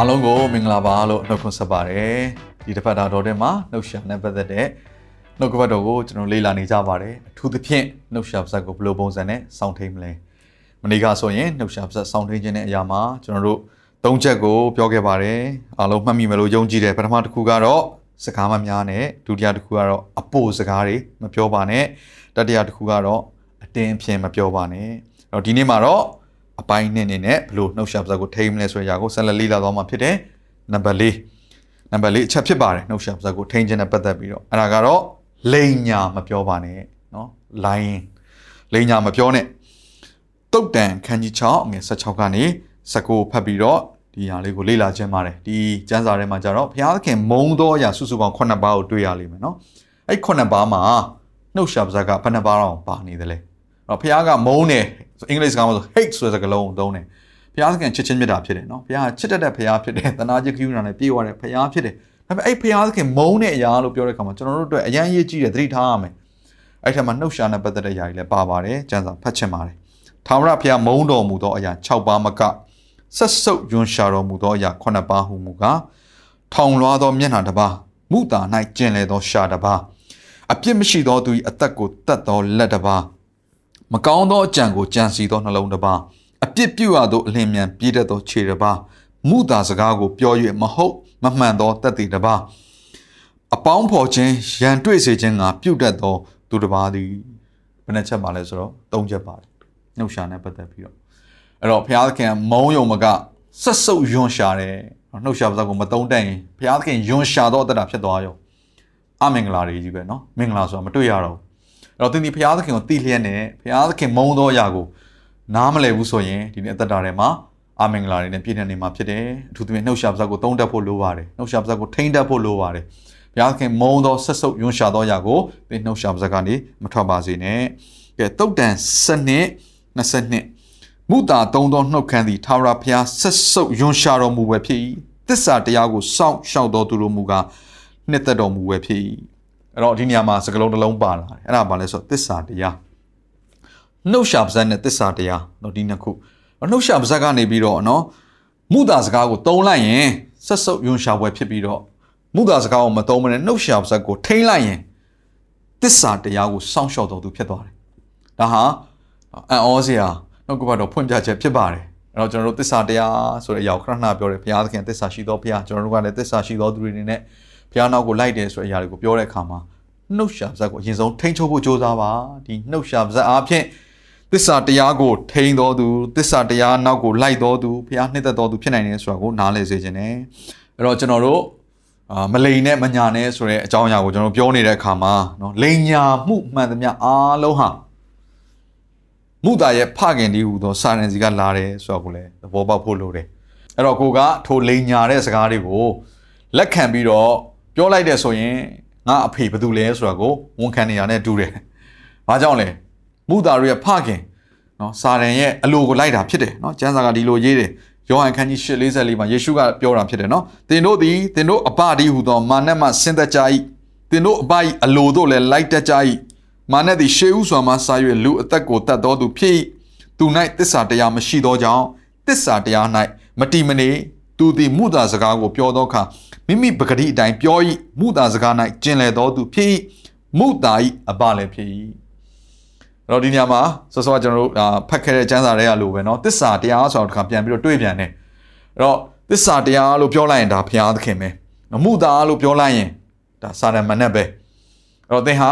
အားလုံးကိုမင်္ဂလာပါလို့နှုတ်ခွန်းဆက်ပါတယ်ဒီတစ်ဖက်တာတော်တဲ့မှာနှုတ်ရှာနဲ့ပတ်သက်တဲ့နှုတ်ကပတ်တော်ကိုကျွန်တော်လေ့လာနေကြပါတယ်အထူးသဖြင့်နှုတ်ရှာပါဇက်ကိုဘယ်လိုပုံစံနဲ့စောင့်ထိန်မလဲမနေ့ကဆိုရင်နှုတ်ရှာပါဇက်စောင့်ထိန်ခြင်းတဲ့အရာမှာကျွန်တော်တို့သုံးချက်ကိုပြောခဲ့ပါတယ်အားလုံးမှတ်မိမယ်လို့ယုံကြည်တယ်ပထမတစ်ခုကတော့စကားမများနဲ့ဒုတိယတစ်ခုကတော့အပို့စကားတွေမပြောပါနဲ့တတိယတစ်ခုကတော့အတင်းအဖျင်မပြောပါနဲ့အဲ့တော့ဒီနေ့မှာတော့ အပိုင်းနဲ့နေနဲ့ဘလို့နှုတ်ရှာပစာကိုထိမလဲဆိုတဲ့အရာကိုဆက်လက်လေ့လာသွားမှာဖြစ်တယ်နံပါတ်၄နံပါတ်၄အချက်ဖြစ်ပါတယ်နှုတ်ရှာပစာကိုထိခြင်းနဲ့ပတ်သက်ပြီးတော့အဲ့ဒါကတော့လိန်ညာမပြောပါနဲ့နော်လိုင်းလိန်ညာမပြောနဲ့တုတ်တန်ခန်းကြီး6အငယ်16ကနေ19ဖတ်ပြီးတော့ဒီညာလေးကိုလေ့လာခြင်းပါတယ်ဒီကျမ်းစာထဲမှာကျတော့ဘုရားသခင်မုံသောအရာစုစုပေါင်း9ပါးကိုတွေ့ရလိမ့်မယ်နော်အဲ့9ပါးမှာနှုတ်ရှာပစာကဘယ်နှပါးတော့ပါနေသလဲ တော့ဘုရားကမုံတယ်အင်္ဂလိပ်စကားမှာဆို hate ဆိုတဲ့စကားလုံးကိုသုံးတယ်ဘုရားသခင်ချစ်ချင်းမြတ်တာဖြစ်တယ်နော်ဘုရားချစ်တတ်တဲ့ဘုရားဖြစ်တယ်သနာကျကယူနာနဲ့ပြေဝတဲ့ဘုရားဖြစ်တယ်ဒါပေမဲ့အဲ့ဘုရားသခင်မုန်းတဲ့အရာလို့ပြောတဲ့အခါမှာကျွန်တော်တို့အတွက်အရန်ရေးကြည့်တယ်သတိထားရမယ်အဲ့ထက်မှာနှုတ်ရှာနဲ့ပတ်သက်တဲ့အရာတွေလည်းပါပါတယ်ကျမ်းစာဖတ်ချင်ပါတယ်ထာဝရဘုရားမုန်းတော်မူသောအရာ6ပါးမကဆက်စုပ်ယွန်ရှာတော်မူသောအရာ9ပါးဟုမူကားထောင်လွှားသောမျက်နှာတစ်ပါးမုတာ၌ကျင်လေသောရှာတစ်ပါးအပြစ်မရှိသောသူ၏အသက်ကိုတတ်သောလက်တစ်ပါး မကောင်းသောအကြံကိုကြံစီသောနှလုံးတစ်ပါးအပြစ်ပြုရသောအလင်းမြန်ပြည့်တတ်သောခြေတစ်ပါးမုတာစကားကိုပြော၍မဟုတ်မမှန်သောတတ်တည်တစ်ပါးအပေါင်းဖော်ခြင်းရန်တွေ့စေခြင်းကပြုတ်တတ်သောသူတစ်ပါးသည်ဘယ်နှချက်ပါလဲဆိုတော့၃ချက်ပါတယ်နှုတ်ရှာနဲ့ပတ်သက်ပြီးတော့အဲ့တော့ဘုရားသခင်မုံယုံမကဆက်စုပ်ယွန်ရှာတယ်နှုတ်ရှာပါးစပ်ကိုမတုံးတတ်ရင်ဘုရားသခင်ယွန်ရှာတော့တတ်တာဖြစ်သွားရောအမင်္ဂလာတွေကြီးပဲเนาะမင်္ဂလာဆိုတာမတွေ့ရတော့ဘူးအဲ့ တော့သင်ဒီဘုရားသခင်ကိုတည်လျက်နဲ့ဘုရားသခင်မုံသောအရာကိုနားမလည်ဘူးဆိုရင်ဒီနေ့အသက်တာထဲမှာအမင်္ဂလာတွေနဲ့ပြည့်နေနေမှာဖြစ်တယ်အထူးသဖြင့်နှုတ်ရှာပါးစပ်ကိုတုံးတတ်ဖို့လိုပါတယ်နှုတ်ရှာပါးစပ်ကိုထိမ့်တတ်ဖို့လိုပါတယ်ဘုရားသခင်မုံသောဆက်စုပ်ယွန်ရှာသောအရာကိုသင်နှုတ်ရှာပါးစပ်ကနေမထွက်ပါစေနဲ့ကဲတုတ်တန်စနစ်22မုတာသုံးသောနှုတ်ခမ်းသည်ထာဝရဘုရားဆက်စုပ်ယွန်ရှာတော်မူပဲဖြစ်၏တစ္ဆာတရားကိုစောင့်ရှောက်တော်သူတို့မူကားနှစ်သက်တော်မူပဲဖြစ်၏ အဲ့တော့ဒီနေရာမှာစကလုံးတစ်လုံးပါလာတယ်အဲ့ဒါဘာလဲဆိုတော့တစ္ဆာတရားနှုတ်ရှာပါးစပ်နဲ့တစ္ဆာတရားတော့ဒီနှစ်ခုနှုတ်ရှာပါးစပ်ကနေပြီးတော့နော်မုတာစကားကိုတုံးလိုက်ရင်ဆက်စုပ်ယွန်ရှာပွဲဖြစ်ပြီးတော့မုတာစကားကိုမတုံးမနဲ့နှုတ်ရှာပါးစပ်ကိုထိမ့်လိုက်ရင်တစ္ဆာတရားကိုစောင့်ရှောက်တော်သူဖြစ်သွားတယ်ဒါဟာအံ့ဩစရာနှုတ်ကပတ်တော်ဖွင့်ပြချက်ဖြစ်ပါတယ်အဲ့တော့ကျွန်တော်တို့သစ္စာတရားဆိုတဲ့အရာကိုခဏခဏပြောတယ်ဘုရားသခင်သစ္စာရှိတော်ဘုရားကျွန်တော်တို့ကလည်းသစ္စာရှိတော်သူတွေနေနဲ့ ဘုရားနောက်ကိုလိုက်တယ်ဆိုတဲ့အရာတွေကိုပြောတဲ့အခါမှာနှုတ်ရှာပါးစပ်ကိုအရင်ဆုံးထိန်းချုပ်ဖို့ကြိုးစားပါဒီနှုတ်ရှာပါးစပ်အားဖြင့်သစ္စာတရားကိုထိန်းတော်သူသစ္စာတရားနောက်ကိုလိုက်တော်သူဘုရားနှစ်သက်တော်သူဖြစ်နိုင်တယ်ဆိုတာကိုနားလည်စေခြင်း ਨੇ အဲ့တော့ကျွန်တော်တို့အာမလိန်နဲ့မညာနဲ့ဆိုတဲ့အကြောင်းအရာကိုကျွန်တော်ပြောနေတဲ့အခါမှာเนาะလိန်ညာမှုမှန်သမျှအားလုံးဟာမုတာရဲ့ဖခင်ဒီဟူသောစာရန်စီကလာတယ်ဆိုတော့ကိုလည်းသဘောပေါက်ဖို့လိုတယ်အဲ့တော့ကိုကထိုလိန်ညာတဲ့စကားတွေကိုလက်ခံပြီးတော့ ပြောလိုက်တယ်ဆိုရင်ငါအဖေဘယ်သူလဲဆိုတာကိုဝန်ခံနေရတဲ့တူတယ်။ဘာကြောင့်လဲမုတာတို့ရဲ့ဖခင်နော်စာရန်ရဲ့အလိုကိုလိုက်တာဖြစ်တယ်နော်ကျမ်းစာကဒီလိုရေးတယ်ယောဟန်ခန်းကြီး8:44မှာယေရှုကပြောတာဖြစ်တယ်နော်သင်တို့သည်သင်တို့အဘဒီဟူသောမာနမှဆင်းသက်ကြ၏သင်တို့အဘ၏အလိုတို့လည်းလိုက်တတ်ကြ၏မာနသည်ရှေးဥစွာမှစာ၍လူအသက်ကိုတတ်တော်သူဖြစ်၏သူ၌တစ္ဆာတရားမရှိသောကြောင့်တစ္ဆာတရား၌မတိမနေ သူသည်မုသာစကားကိုပြောသောအခါမိမိပဂတိအတိုင်းပြော၏မုသာစကား၌ကျင်လည်တော်သူဖြစ်၏မုသာ၏အဘလည်းဖြစ်၏အဲ့တော့ဒီနေရာမှာဆောစောကကျွန်တော်တို့ဖတ်ခဲ့တဲ့ကျမ်းစာတွေကလိုပဲเนาะတစ္ဆာတရားဆိုတော့တစ်ခါပြန်ပြီးတော့တွေးပြန်တယ်အဲ့တော့တစ္ဆာတရားလို့ပြောလိုက်ရင်ဒါဘုရားသခင်ပဲမုသာလို့ပြောလိုက်ရင်ဒါစာရမဏတ်ပဲအဲ့တော့သင်ဟာ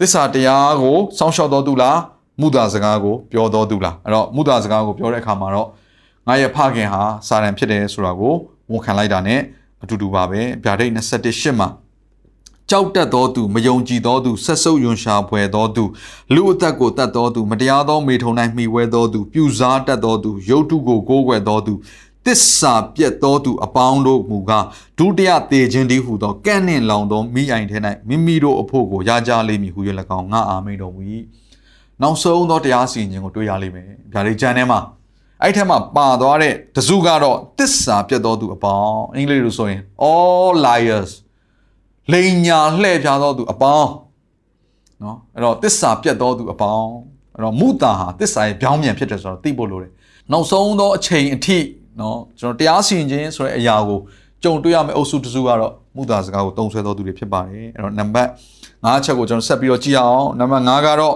သစ္စာတရားကိုစောင့်ရှောက်တော်သူလားမုဒ္ဒစကားကိုပြောတော်သူလားအဲ့တော့မုဒ္ဒစကားကိုပြောတဲ့အခါမှာတော့ ငါရဲ့ဖခင်ဟာစာရန်ဖြစ်တယ်ဆိုတာကိုဝန်ခံလိုက်တာ ਨੇ အတူတူပါပဲဗျာဒိတ်21ရှစ်မှာကြောက်တတ်သောသူမယုံကြည်သောသူဆက်ဆုပ်ယွန်ရှာဖွယ်သောသူလူအသက်ကိုတတ်သောသူမတရားသောမေထုံ၌မှီဝဲသောသူပြူစားတတ်သောသူရုပ်တုကိုကိုးကွယ်သောသူတစ္ဆာပြက်သောသူအပေါင်းတို့မူကားဒုတိယတေခြင်းတည်းဟုသောကန့်နှင့်လောင်သောမိအိုင်ထဲ၌မိမိတို့အဖို့ကိုရကြလိမ့်မည်ဟု၍၎င်းငါအာမိန်တော်မူ၏နောက်ဆုံးသောတရားစီရင်ခြင်းကိုတွေ့ရလိမ့်မယ်ဗျာဒိတ်ကျမ်းထဲမှာ အဲ့ထက်မှာပါသွားတဲ့တစုကတော့တစ္ဆာပြတ်တော်သူအပေါင်းအင်္ဂလိပ်လိုဆိုရင် all liars လိန်ညာလှည့်ဖြားတော်သူအပေါင်းနော်အဲ့တော့တစ္ဆာပြတ်တော်သူအပေါင်းအဲ့တော့မုတာဟာတစ္ဆာရဲ့ပြောင်းပြန်ဖြစ်တယ်ဆိုတော့သိဖို့လိုတယ်နောက်ဆုံးသောအချိန်အထိနော်ကျွန်တော်တရားစီရင်ခြင်းဆိုတဲ့အရာကိုကြုံတွေ့ရမယ့်အုပ်စုတစ်စုကတော့မုတာစကားကိုတုံးဆွဲတော်သူတွေဖြစ်ပါတယ်အဲ့တော့နံပါတ်5ချက်ကိုကျွန်တော်ဆက်ပြီးတော့ကြည့်အောင်နံပါတ်5ကတော့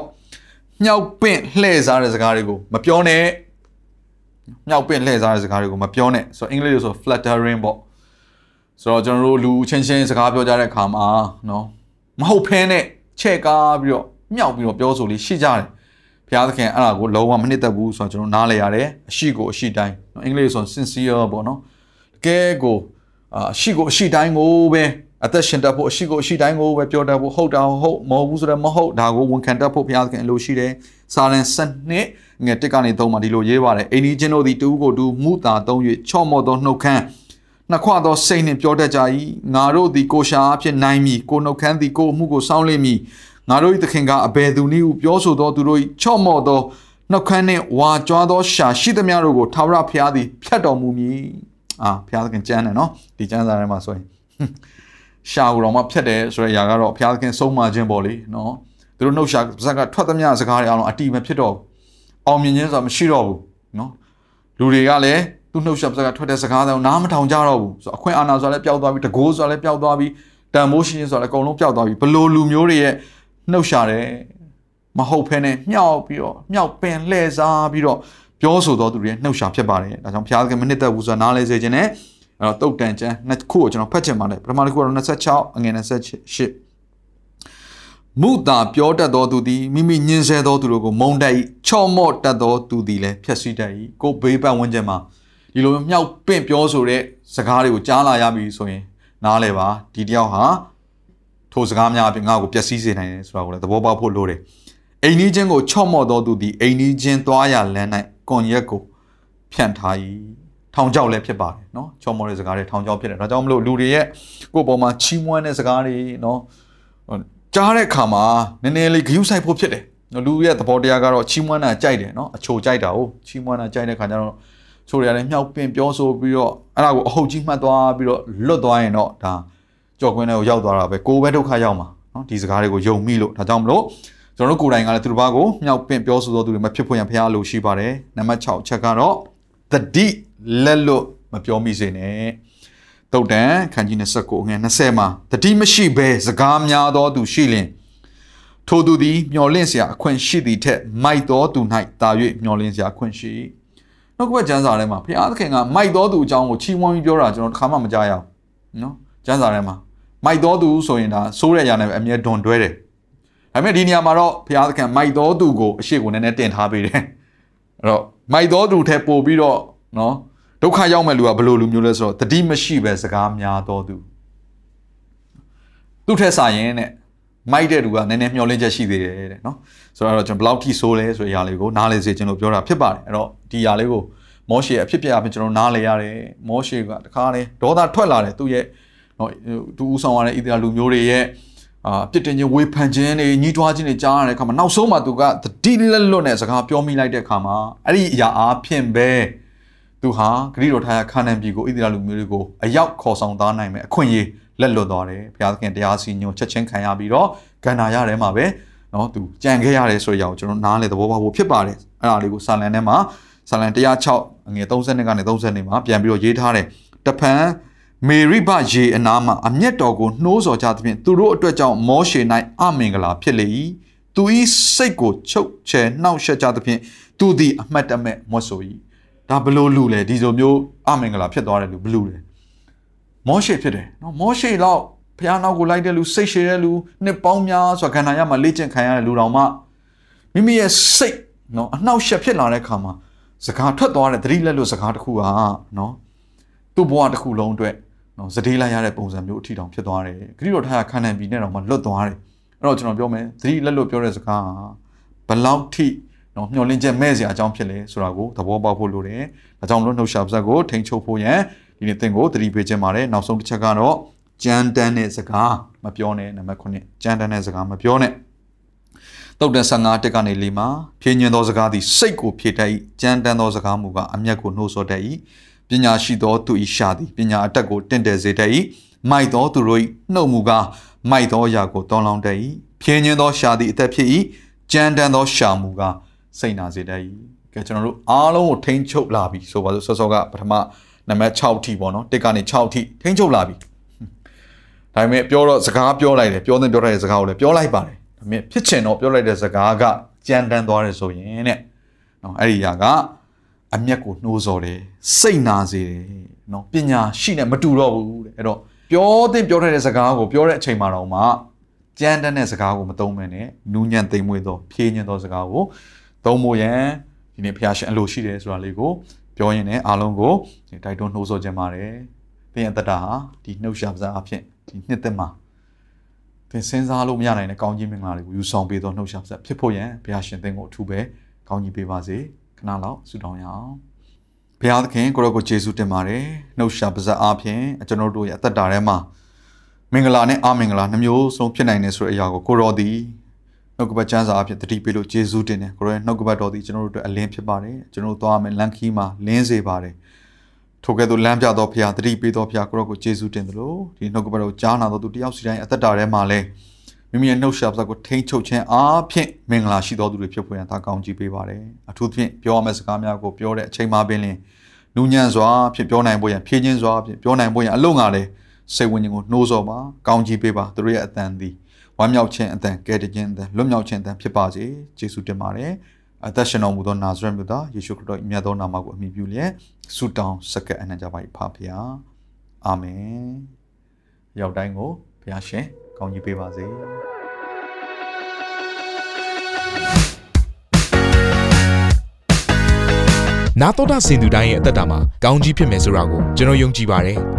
မြောက်ပင့်လှည့်စားတဲ့စကားတွေကိုမပြောနဲ့ မြောက်ပင့်လှည့်စားတဲ့စကားတွေကိုမပြောနဲ့ဆိုတော့အင်္ဂလိပ်လိုဆို flattering ပေါ့ဆိုတော့ကျွန်တော်တို့လူချင်းချင်းစကားပြောကြတဲ့အခါမှာနော်မဟုတ်ဖဲနဲ့ချဲ့ကားပြီးတော့မြောက်ပြီးတော့ပြောဆိုလေးရှိကြတယ်ဘုရားသခင်အဲ့ဒါကိုလုံးဝမနှစ်သက်ဘူးဆိုတော့ကျွန်တော်နားလဲရတယ်အရှိကိုအရှိတိုင်းနော်အင်္ဂလိပ်ဆို sincere ပေါ့နော်တကယ်ကိုအရှိကိုအရှိတိုင်းကိုပဲ အသက်ရှင်တတ်ဖို့အရှိကိုအရှိတိုင်းကိုပဲပြောတတ်ဖို့ဟုတ်တာဟုတ်မဟုတ်ဘူးဆိုတော့မဟုတ်ဒါကိုဝန်ခံတတ်ဖို့ဘုရားသခင်အလိုရှိတယ်စာလန်စနစ်ငယ်တစ်ကနေသုံးမှာဒီလိုရေးပါတယ်အိန္ဒိချင်းတို့သည်တူကိုတူမူတာသုံး၍ချော့မော့သောနှုတ်ခမ်းနှစ်ခွသောစိတ်နှင့်ပြောတတ်ကြ၏ငါတို့သည်ကိုရှာအဖြစ်နိုင်မည်ကိုနှုတ်ခမ်းသည်ကိုအမှုကိုစောင်းလိမ့်မည်ငါတို့၏သခင်ကအဘယ်သူနည်းဟုပြောဆိုသောသူတို့၏ချော့မော့သောနှုတ်ခမ်းနှင့်ဝါကြွားသောရှာရှိသမျှတို့ကိုထာဝရဘုရားသည်ဖြတ်တော်မူမည်အာဘုရားသခင်ကြမ်းတယ်နော်ဒီကြမ်းစာထဲမှာဆိုရင် ရှာကိုတော့မှဖြတ်တယ်ဆိုတဲ့အရာကတော့ဘုရားသခင်ဆုံးမခြင်းပေါ့လေနော်သူတို့နှုတ်ရှာပါဇက်ကထွက်သမျှစကားတွေအားလုံးအတိမဖြစ်တော့အောင်မြင်ခြင်းဆိုတာမရှိတော့ဘူးနော်လူတွေကလည်းသူ့နှုတ်ရှာပါဇက်ကထွက်တဲ့စကားတွေနားမထောင်ကြတော့ဘူးဆိုတော့အခွင့်အာဏာဆိုတာလည်းပျောက်သွားပြီတကိုးဆိုတာလည်းပျောက်သွားပြီတန်မိုးရှင်ဆိုတာလည်းအကုန်လုံးပျောက်သွားပြီဘလို့လူမျိုးတွေရဲ့နှုတ်ရှာတယ်မဟုတ်ဖ ೇನೆ မြောက်ပြီးတော့မြောက်ပင်လှည့်စားပြီးတော့ပြောဆိုတော်သူတွေရဲ့နှုတ်ရှာဖြစ်ပါတယ်ဒါကြောင့်ဘုရားသခင်မနစ်သက်ဘူးဆိုတာနားလဲစေခြင်းနဲ့ အဲ့တော့တုတ်တန်ကျမ်းနှစ်ခုကိုကျွန်တော်ဖတ်ချင်ပါတယ်ပထမတစ်ခုကတော့26အငယ်28မုတာပြောတတ်သောသူသည်မိမိညင်ဆဲသောသူတို့ကိုမုံတက်၏ချော့မော့တတ်သောသူသည်လည်းဖြက်စီးတတ်၏ကိုဘေးပတ်ဝန်းကျင်မှာဒီလိုမြောက်ပင့်ပြောဆိုတဲ့စကားတွေကိုကြားလာရပြီဆိုရင်နားလဲပါဒီတယောက်ဟာထိုစကားများအပြင်ငါ့ကိုပျက်စီးစေနိုင်တယ်ဆိုတာကိုလည်းသဘောပေါက်ဖို့လိုတယ်အိမ်နီးချင်းကိုချော့မော့သောသူသည်အိမ်နီးချင်းသွားရလမ်း၌ကွန်ရက်ကိုဖြန့်ထား၏ ထောင်ချောက်လည်းဖြစ်ပါတယ်เนาะချော့မော့တဲ့စကားတွေထောင်ချောက်ဖြစ်တယ်ဒါကြောင့်မလို့လူတွေရဲ့ကိုယ့်ပေါ်မှာချီးမွမ်းတဲ့စကားတွေเนาะကြားတဲ့အခါမှာနည်းနည်းလေးဂရုစိုက်ဖို့ဖြစ်တယ်လူရဲ့သဘောတရားကတော့ချီးမွမ်းတာကြိုက်တယ်เนาะအချိုကြိုက်တာဟုတ်ချီးမွမ်းတာကြိုက်တဲ့ခါကျတော့ချိုတွေကလည်းမြောက်ပင်ပြောဆိုပြီးတော့အဲ့ဒါကိုအဟုတ်ကြီးမှတ်သွားပြီးတော့လွတ်သွားရင်တော့ဒါကြော်ကွင်းတွေကိုရောက်သွားတာပဲကိုယ်ပဲဒုက္ခရောက်မှာเนาะဒီစကားတွေကိုယုံမိလို့ဒါကြောင့်မလို့ကျွန်တော်တို့ကိုယ်တိုင်ကလည်းသူတစ်ပါးကိုမြောက်ပင့်ပြောဆိုသောသူတွေမဖြစ်ဖို့ရန်ဖရားလိုရှိပါတယ်နံပါတ်6ချက်ကတော့တတိ လက်လွတ်မပြောမိစေနဲ့တုတ်တန်ခန်းကြီး29ငွေ20မှာတတိမရှိဘဲစကားများသောသူရှိလင်ထိုသူသည်မျော်လင့်စရာအခွင့်ရှိသည်ထက်မိုက်သောသူ၌တာ၍မျော်လင့်စရာအခွင့်ရှိနှုတ်ကပတ်ကျမ်းစာထဲမှာဘုရားသခင်ကမိုက်သောသူအကြောင်းကိုချီးမွမ်းပြီးပြောတာကျွန်တော်တစ်ခါမှမကြားရဘူးနော်ကျမ်းစာထဲမှာမိုက်သောသူဆိုရင်ဒါစိုးတဲ့အရာနဲ့အမြဲဒွန်တွဲတယ်ဒါပေမဲ့ဒီနေရာမှာတော့ဘုရားသခင်မိုက်တော်သူကိုအရှိကိုနည်းနည်းတင်ထားပေးတယ်အဲ့တော့မိုက်တော်သူထက်ပို့ပြီးတော့နော် ဒုက္ခရောက်မဲ့လူကဘယ်လိုလူမျိုးလဲဆိုတော့တတိမရှိပဲစကားများတော်သူသူ့ထက်စာရင်တဲ့မိုက်တဲ့လူကနည်းနည်းမျောလင့်ချက်ရှိသေးတယ်တဲ့နော်ဆိုတော့ကျွန်တော်ဘယ်လောက်ထိဆိုးလဲဆိုတဲ့အရာလေးကိုနားလေစေခြင်းလို့ပြောတာဖြစ်ပါတယ်အဲ့တော့ဒီအရာလေးကိုမောရှေအဖြစ်ပြအဖြစ်ကျွန်တော်နားလေရတယ်မောရှေကတခါလေဒေါသထွက်လာတယ်သူ့ရဲ့နော်သူဦးဆောင်ရတဲ့ဣသရေလလူမျိုးတွေရဲ့အာပြစ်တင်ခြင်းဝေဖန်ခြင်းတွေညှိတွားခြင်းတွေကြားရတဲ့အခါမှာနောက်ဆုံးမှသူကတတိလက်လွတ်နဲ့စကားပြောမိလိုက်တဲ့အခါမှာအဲ့ဒီအရာအားဖြင့်ပဲ သူဟာဂရိတော်ထာယခါနန်ပြည်ကိုဣသရေလလူမျိုးတွေကိုအရောက်ခေါ်ဆောင်သားနိုင်မယ်အခွင့်အရေးလက်လွတ်သွားတယ်ဘုရားသခင်တရားစီညွန်ချက်ချင်းခံရပြီးတော့ကန္နာရထဲမှာပဲเนาะသူကြံခဲ့ရတယ်ဆိုရအောင်ကျွန်တော်နားလေသဘောပေါက်ဖို့ဖြစ်ပါတယ်အဲ့ဒါလေးကိုစာလန်ထဲမှာစာလန်106အငယ်30ကနေ30နေမှာပြန်ပြီးတော့ရေးထားတယ်တဖန်မေရိဘရေအနာမှာအမျက်တော်ကိုနှိုးဆော်ကြသဖြင့်သူတို့အတွက်ကြောင့်မောရှေ၌အမင်္ဂလာဖြစ်လေ၏သူ၏စိတ်ကိုချုပ်ချယ်နှောက်ယှက်ကြသဖြင့်သူသည်အမှတ်တမဲ့မွတ်ဆို၏ ဒါဘလို့လူလဲဒီလိုမျိုးအမင်္ဂလာဖြစ်သွားတယ်လူဘလို့လဲမောရှေဖြစ်တယ်နော်မောရှေတော့ဘုရားနောက်ကိုလိုက်တဲ့လူစိတ်ရှည်တဲ့လူနှစ်ပေါင်းများစွာခန္ဓာရမှာလေ့ကျင့်ခံရတဲ့လူတော်မှမိမိရဲ့စိတ်နော်အနှောက်ယှက်ဖြစ်လာတဲ့အခါမှာစကားထွက်သွားတဲ့သတိလက်လို့စကားတစ်ခုဟာနော်သူ့ဘဝတစ်ခုလုံးအတွက်နော်စတေးလိုက်ရတဲ့ပုံစံမျိုးအထီတောင်ဖြစ်သွားတယ်ဂရိတော်ထားခန္ဓာပြည်နဲ့တော့မှလွတ်သွားတယ်အဲ့တော့ကျွန်တော်ပြောမယ်သတိလက်လွတ်ပြောတဲ့စကားဘလောက်ထိ နော်မျောလင့်ချက်မဲ့စရာအကြောင်းဖြစ်လဲဆိုတာကိုသဘောပေါက်ဖို့လိုတယ်ဒါကြောင့်မလို့နှုတ်ရှာပါဇက်ကိုထိန်းချုပ်ဖို့ရန်ဒီနေ့သင်ကိုသတိပေးခြင်းပါတယ်နောက်ဆုံးတစ်ချက်ကတော့ကြမ်းတမ်းတဲ့စကားမပြောနဲ့နံပါတ်9ကြမ်းတမ်းတဲ့စကားမပြောနဲ့တုတ်တန်15တက်ကနေလေးမှာဖြင်းညင်သောစကားသည်စိတ်ကိုဖြည့်တတ်၏ကြမ်းတမ်းသောစကားမူကအမျက်ကိုနှိုးဆော်တတ်၏ပညာရှိသောသူ၏ရှာသည်ပညာအတက်ကိုတင့်တယ်စေတတ်၏မိုက်သောသူတို့၏နှုတ်မူကားမိုက်သောအရာကိုတောင်းလောင်းတတ်၏ဖြင်းညင်သောရှာသည်အသက်ဖြစ်၏ကြမ်းတမ်းသောရှာမူကား စိတ်နာစေတတ်၏ကဲကျွန်တော်တို့အားလုံးကိုထိန်းချုပ်လာပြီဆိုပါစို့ဆော့ဆော့ကပထမနံပါတ်6ထိပေါ့နော်တစ်ကနေ6ထိထိန်းချုပ်လာပြီဒါပေမဲ့ပြောတော့စကားပြောလိုက်တယ်ပြောတဲ့ပြောတဲ့စကားကိုလည်းပြောလိုက်ပါတယ်ဒါပေမဲ့ဖြစ်ချင်တော့ပြောလိုက်တဲ့စကားကကြမ်းတမ်းသွားတယ်ဆိုရင်တဲ့နော်အဲ့ဒီຢာကအမျက်ကိုနှိုးစော်တယ်စိတ်နာစေတယ်နော်ပညာရှိနေမတူတော့ဘူးတဲ့အဲ့တော့ပြောတဲ့ပြောတဲ့စကားကိုပြောတဲ့အချိန်မှာတော့မှကြမ်းတမ်းတဲ့စကားကိုမသုံးမနဲ့နူးညံ့သိမ်မွေ့သောဖြည့်ညံ့သောစကားကို သုံးဖို့ရန်ဒီနေ့ဖះရှင်အလိုရှိတယ်ဆိုတာလေးကိုပြောရင်လည်းအားလုံးကိုတိုက်တွန်းနှိုးဆော်ခြင်းပါတယ်။သင်ရဲ့တတဟာဒီနှုတ်ရှာပါးအဖြစ်ဒီနှစ်သက်မှာသင်စဉ်းစားလို့မရနိုင်တဲ့ကောင်းကြီးမင်္ဂလာတွေကိုယူဆောင်ပေးသောနှုတ်ရှာပါးဖြစ်ဖို့ရန်ဘုရားရှင်သင်ကိုအထူးပဲကောင်းကြီးပေးပါစေ။ခဏလောက်ဆုတောင်းရအောင်။ဘုရားသခင်ကိုရောကိုယေရှုတင်ပါတယ်။နှုတ်ရှာပါးအဖြစ်ကျွန်တော်တို့ရဲ့အသက်တာထဲမှာမင်္ဂလာနဲ့အမင်္ဂလာနှမျိုးစုံဖြစ်နိုင်တယ်ဆိုတဲ့အရာကိုကိုရောသည် နှုတ်ကပတ်ကျမ်းစာအဖြစ်တတိပေးလို့ယေရှုတင်တယ်ကိုရောရဲ့နှုတ်ကပတ်တော်သည်ကျွန်တော်တို့အတွက်အလင်းဖြစ်ပါတယ်ကျွန်တော်တို့သွားမယ်လမ်းခီးမှာလင်းစေပါတယ်ထိုကဲ့သို့လမ်းပြတော်ဖရာတတိပေးတော်ဖရာကိုရောကိုယေရှုတင်တယ်လို့ဒီနှုတ်ကပတ်တော်ကြားနာတော်သူတယောက်စီတိုင်းအသက်တာထဲမှာလဲမိမိရဲ့နှုတ်ရှာပါကိုထိန်းချုပ်ခြင်းအားဖြင့်မင်္ဂလာရှိတော်သူတွေဖြစ်ပေါ်ရန်သာကောင်းကြီးပေးပါတယ်အထူးသဖြင့်ပြောရမယ့်စကားများကိုပြောတဲ့အချိန်မှာပင်လင်နူးညံ့စွာဖြစ်ပြောနိုင်ဖို့ရန်ဖြည့်ခြင်းစွာဖြစ်ပြောနိုင်ဖို့ရန်အလုံးငါလဲစိတ်ဝိညာဉ်ကိုနှိုးဆော်ပါကောင်းကြီးပေးပါသူတို့ရဲ့အတန်သည် ဝမ်းမြောက်ခြင်းအတန်ကဲတခြင်းအတန်လွတ်မြောက်ခြင်းအတန်ဖြစ်ပါစေယေရှုတင်ပါတယ်အသက်ရှင်တော်မူသောနာဇရက်မြို့သားယေရှုခရစ်တော်၏မြတ်သောနာမကိုအမိပြုလျက်ဆုတောင်းစက္ကပ်အနံ့ကြပါ၏ဖဖျားအာမင်ရောက်တိုင်းကိုဘုရားရှင်ကောင်းကြီးပေးပါစေနာတော်တာစင်သူတိုင်းရဲ့အသက်တာမှာကောင်းကြီးဖြစ်မယ်ဆိုတာကိုကျွန်တော်ယုံကြည်ပါတယ်။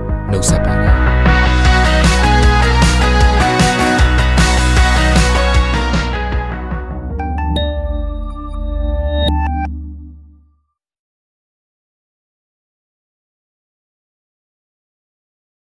နှုတ်ဆက်ပါတယ်